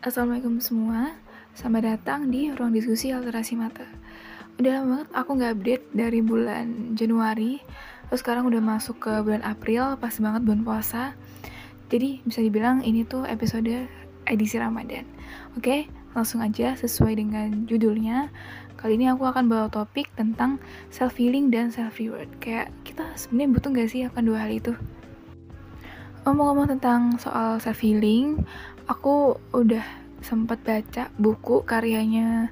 Assalamualaikum semua, selamat datang di ruang diskusi alterasi mata. Udah lama banget aku nggak update dari bulan Januari, terus sekarang udah masuk ke bulan April, pas banget bulan puasa. Jadi bisa dibilang ini tuh episode edisi Ramadan. Oke, langsung aja sesuai dengan judulnya. Kali ini aku akan bawa topik tentang self healing dan self reward. Kayak kita sebenarnya butuh nggak sih akan dua hal itu? Ngomong-ngomong tentang soal self healing, aku udah sempat baca buku karyanya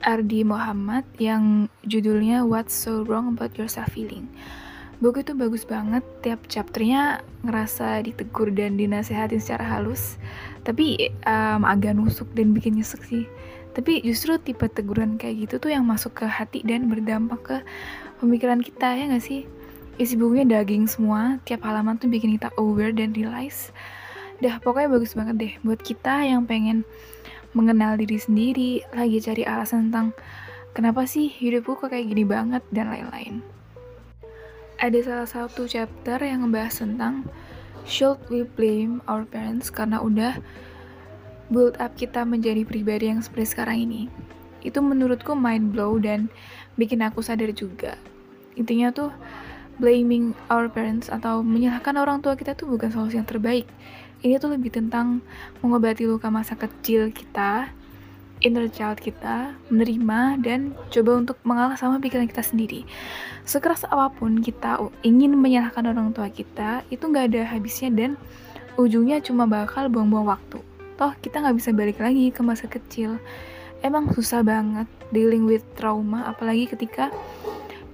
Ardi Muhammad yang judulnya What's So Wrong About Your Self Feeling. Buku itu bagus banget, tiap chapternya ngerasa ditegur dan dinasehatin secara halus, tapi um, agak nusuk dan bikin nyesek sih. Tapi justru tipe teguran kayak gitu tuh yang masuk ke hati dan berdampak ke pemikiran kita ya gak sih? Isi bukunya daging semua, tiap halaman tuh bikin kita aware dan realize Dah pokoknya bagus banget deh buat kita yang pengen mengenal diri sendiri, lagi cari alasan tentang kenapa sih hidupku kok kayak gini banget dan lain-lain. Ada salah satu chapter yang ngebahas tentang should we blame our parents karena udah build up kita menjadi pribadi yang seperti sekarang ini. Itu menurutku mind blow dan bikin aku sadar juga. Intinya tuh blaming our parents atau menyalahkan orang tua kita tuh bukan solusi yang terbaik ini tuh lebih tentang mengobati luka masa kecil kita, inner child kita, menerima dan coba untuk mengalah sama pikiran kita sendiri. Sekeras apa pun kita ingin menyalahkan orang tua kita, itu nggak ada habisnya dan ujungnya cuma bakal buang-buang waktu. Toh kita nggak bisa balik lagi ke masa kecil. Emang susah banget dealing with trauma, apalagi ketika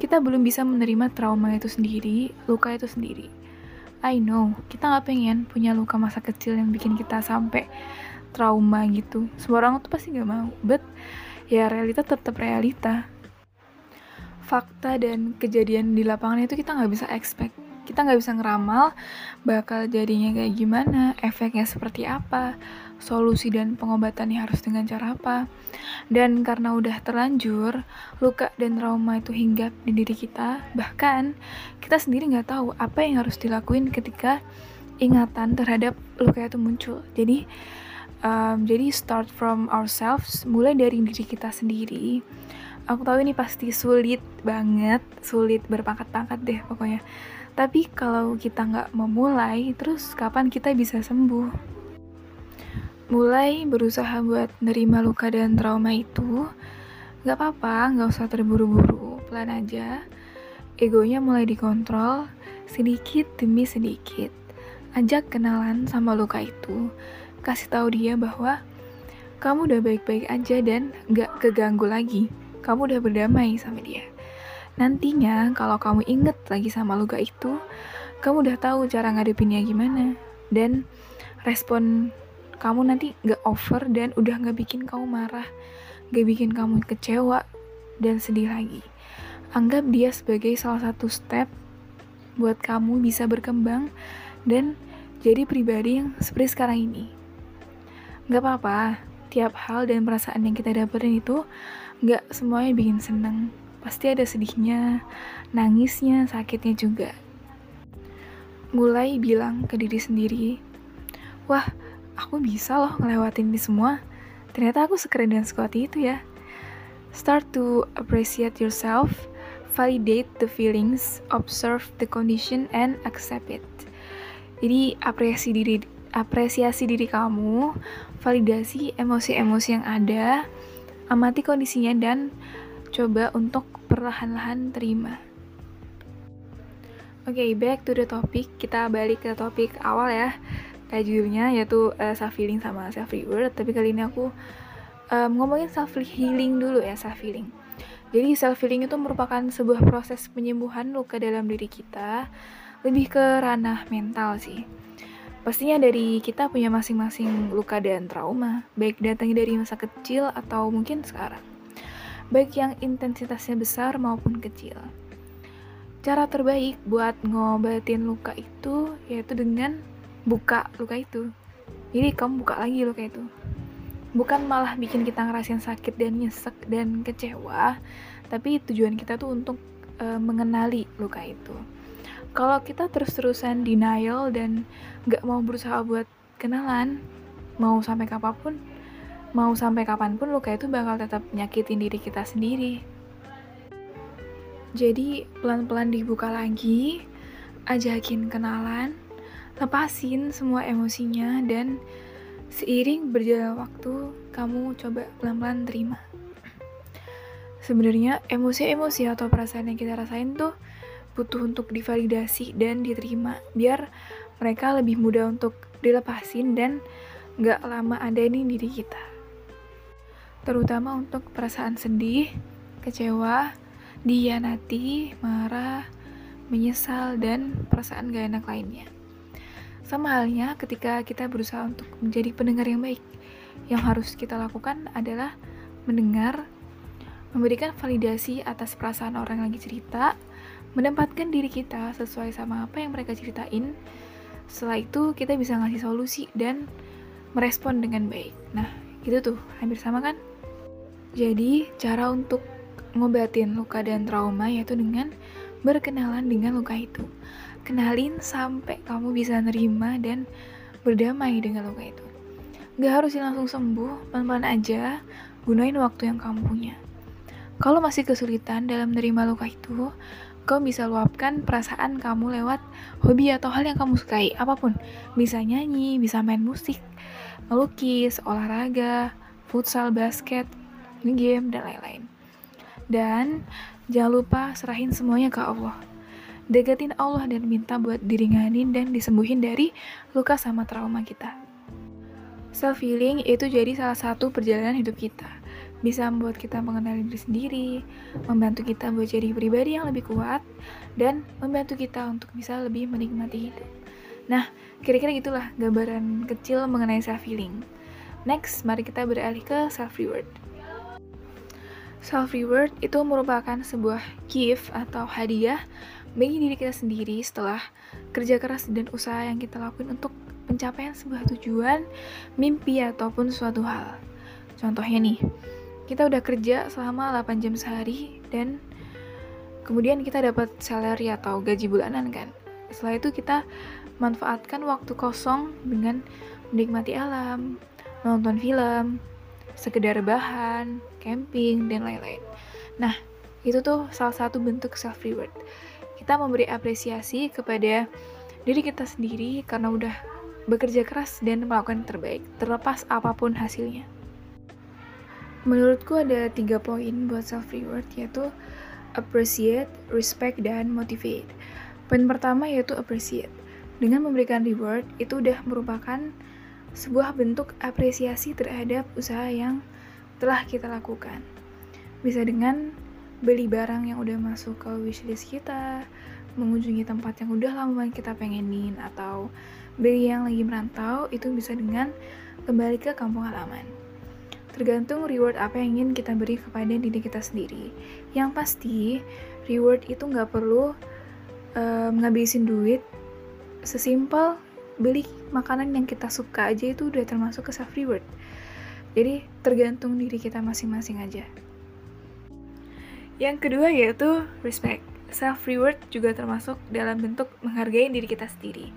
kita belum bisa menerima trauma itu sendiri, luka itu sendiri. I know, kita nggak pengen punya luka masa kecil yang bikin kita sampai trauma gitu. Semua orang tuh pasti nggak mau, but ya realita tetap realita. Fakta dan kejadian di lapangan itu kita nggak bisa expect. Kita nggak bisa ngeramal bakal jadinya kayak gimana, efeknya seperti apa, solusi dan pengobatannya harus dengan cara apa. Dan karena udah terlanjur, luka dan trauma itu hinggap di diri kita, bahkan kita sendiri nggak tahu apa yang harus dilakuin ketika ingatan terhadap luka itu muncul. Jadi, um, jadi start from ourselves, mulai dari diri kita sendiri. Aku tahu ini pasti sulit banget, sulit berpangkat-pangkat deh pokoknya. Tapi kalau kita nggak memulai, terus kapan kita bisa sembuh? Mulai berusaha buat nerima luka dan trauma itu, gak apa-apa, gak usah terburu-buru, pelan aja. Egonya mulai dikontrol, sedikit demi sedikit. Ajak kenalan sama luka itu, kasih tahu dia bahwa kamu udah baik-baik aja dan gak keganggu lagi. Kamu udah berdamai sama dia. Nantinya kalau kamu inget lagi sama luka itu, kamu udah tahu cara ngadepinnya gimana. Dan respon kamu nanti gak over dan udah gak bikin kamu marah, gak bikin kamu kecewa dan sedih lagi. Anggap dia sebagai salah satu step buat kamu bisa berkembang dan jadi pribadi yang seperti sekarang ini. Gak apa-apa, tiap hal dan perasaan yang kita dapetin itu gak semuanya bikin seneng. Pasti ada sedihnya, nangisnya, sakitnya juga. Mulai bilang ke diri sendiri, wah aku bisa loh ngelewatin ini semua. Ternyata aku sekeren dan sekuat itu ya. Start to appreciate yourself, validate the feelings, observe the condition, and accept it. Jadi apresiasi diri, apresiasi diri kamu, validasi emosi-emosi yang ada, amati kondisinya dan coba untuk perlahan-lahan terima. Oke, okay, back to the topic. Kita balik ke topik awal ya kayak judulnya yaitu uh, self healing sama self reward tapi kali ini aku um, ngomongin self healing dulu ya self healing. Jadi self healing itu merupakan sebuah proses penyembuhan luka dalam diri kita lebih ke ranah mental sih. Pastinya dari kita punya masing-masing luka dan trauma baik datangnya dari masa kecil atau mungkin sekarang. Baik yang intensitasnya besar maupun kecil. Cara terbaik buat ngobatin luka itu yaitu dengan buka luka itu. Jadi kamu buka lagi luka itu. Bukan malah bikin kita ngerasain sakit dan nyesek dan kecewa tapi tujuan kita tuh untuk uh, mengenali luka itu. Kalau kita terus-terusan denial dan gak mau berusaha buat kenalan mau sampai kapan pun mau sampai kapan pun luka itu bakal tetap nyakitin diri kita sendiri. Jadi pelan-pelan dibuka lagi, ajakin kenalan, lepasin semua emosinya dan seiring berjalan waktu kamu coba pelan-pelan terima. Sebenarnya emosi-emosi atau perasaan yang kita rasain tuh butuh untuk divalidasi dan diterima biar mereka lebih mudah untuk dilepasin dan gak lama ada di diri kita. Terutama untuk perasaan sedih, kecewa, dianati, marah, menyesal, dan perasaan gak enak lainnya. Sama halnya ketika kita berusaha untuk menjadi pendengar yang baik. Yang harus kita lakukan adalah mendengar, memberikan validasi atas perasaan orang yang lagi cerita, menempatkan diri kita sesuai sama apa yang mereka ceritain. Setelah itu kita bisa ngasih solusi dan merespon dengan baik. Nah, itu tuh hampir sama kan? Jadi, cara untuk ngobatin luka dan trauma yaitu dengan berkenalan dengan luka itu. Kenalin sampai kamu bisa nerima dan berdamai dengan luka itu. Gak harus langsung sembuh, pelan-pelan aja, gunain waktu yang kamu punya. Kalau masih kesulitan dalam menerima luka itu, kau bisa luapkan perasaan kamu lewat hobi atau hal yang kamu sukai, apa pun. Bisa nyanyi, bisa main musik, melukis, olahraga, futsal, basket, game, dan lain-lain. Dan jangan lupa serahin semuanya ke Allah. Deketin Allah dan minta buat diringanin dan disembuhin dari luka sama trauma kita. Self healing itu jadi salah satu perjalanan hidup kita bisa membuat kita mengenali diri sendiri, membantu kita buat jadi pribadi yang lebih kuat, dan membantu kita untuk bisa lebih menikmati hidup. Nah, kira-kira gitulah gambaran kecil mengenai self healing. Next, mari kita beralih ke self reward. Self reward itu merupakan sebuah gift atau hadiah bagi diri kita sendiri setelah kerja keras dan usaha yang kita lakuin untuk pencapaian sebuah tujuan, mimpi ataupun suatu hal. Contohnya nih, kita udah kerja selama 8 jam sehari dan kemudian kita dapat salary atau gaji bulanan kan. Setelah itu kita manfaatkan waktu kosong dengan menikmati alam, nonton film, sekedar bahan, camping, dan lain-lain. Nah, itu tuh salah satu bentuk self reward. Kita memberi apresiasi kepada diri kita sendiri karena udah bekerja keras dan melakukan terbaik, terlepas apa pun hasilnya. Menurutku ada tiga poin buat self reward yaitu appreciate, respect, dan motivate. Poin pertama yaitu appreciate. Dengan memberikan reward itu udah merupakan sebuah bentuk apresiasi terhadap usaha yang telah kita lakukan. Bisa dengan beli barang yang udah masuk ke wishlist kita, mengunjungi tempat yang udah lama kita pengenin, atau beli yang lagi merantau, itu bisa dengan kembali ke kampung halaman. Tergantung reward apa yang ingin kita beri kepada diri kita sendiri. Yang pasti, reward itu nggak perlu uh, ngabisin duit. Sesimpel beli makanan yang kita suka aja itu udah termasuk ke self reward. Jadi tergantung diri kita masing-masing aja. Yang kedua yaitu respect. Self reward juga termasuk dalam bentuk menghargai diri kita sendiri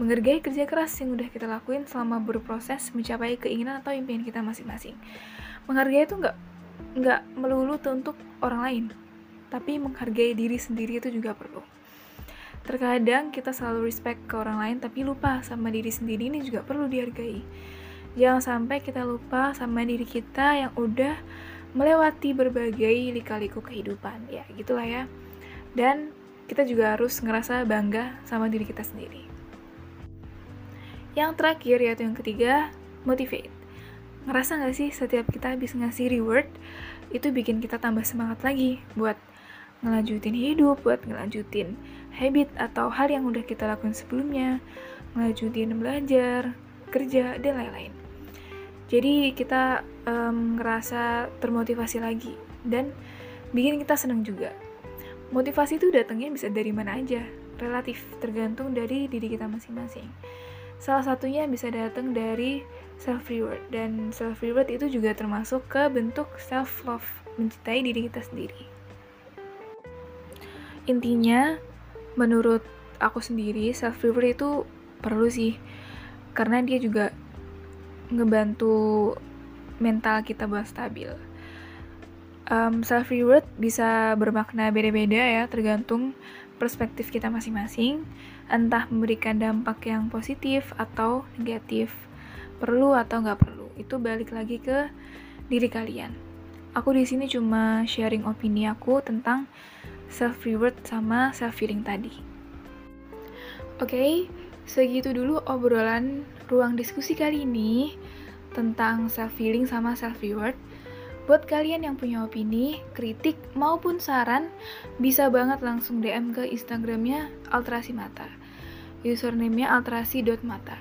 menghargai kerja keras yang udah kita lakuin selama berproses mencapai keinginan atau impian kita masing-masing. Menghargai itu nggak nggak melulu untuk orang lain, tapi menghargai diri sendiri itu juga perlu. Terkadang kita selalu respect ke orang lain tapi lupa sama diri sendiri ini juga perlu dihargai. Jangan sampai kita lupa sama diri kita yang udah melewati berbagai lika-liku kehidupan. Ya, gitulah ya. Dan kita juga harus ngerasa bangga sama diri kita sendiri. Yang terakhir yaitu yang ketiga, motivate. Ngerasa gak sih setiap kita habis ngasih reward, itu bikin kita tambah semangat lagi buat ngelanjutin hidup, buat ngelanjutin habit atau hal yang udah kita lakukan sebelumnya, ngelanjutin belajar, kerja, dan lain-lain. Jadi kita um, ngerasa termotivasi lagi dan bikin kita senang juga. Motivasi itu datangnya bisa dari mana aja, relatif tergantung dari diri kita masing-masing. Salah satunya bisa datang dari self reward dan self reward itu juga termasuk ke bentuk self love, mencintai diri kita sendiri. Intinya, menurut aku sendiri self reward itu perlu sih karena dia juga ngebantu mental kita buat stabil. Um, self reward bisa bermakna beda-beda ya, tergantung perspektif kita masing-masing, entah memberikan dampak yang positif atau negatif, perlu atau nggak perlu. Itu balik lagi ke diri kalian. Aku di sini cuma sharing opini aku tentang self reward sama self feeling tadi. Oke, okay, segitu dulu obrolan ruang diskusi kali ini tentang self feeling sama self reward. Buat kalian yang punya opini, kritik maupun saran, bisa banget langsung DM ke Instagramnya Alterasi Mata. Username-nya alterasi.mata.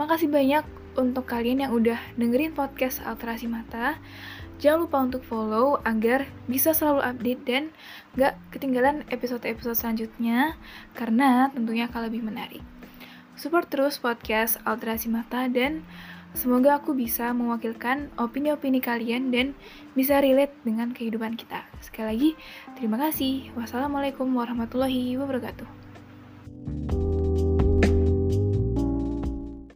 Makasih banyak untuk kalian yang udah dengerin podcast Alterasi Mata. Jangan lupa untuk follow agar bisa selalu update dan gak ketinggalan episode-episode selanjutnya karena tentunya akan lebih menarik. Support terus podcast Alterasi Mata dan semoga aku bisa mewakilkan opini-opini kalian dan bisa relate dengan kehidupan kita. Sekali lagi, terima kasih. Wassalamualaikum warahmatullahi wabarakatuh.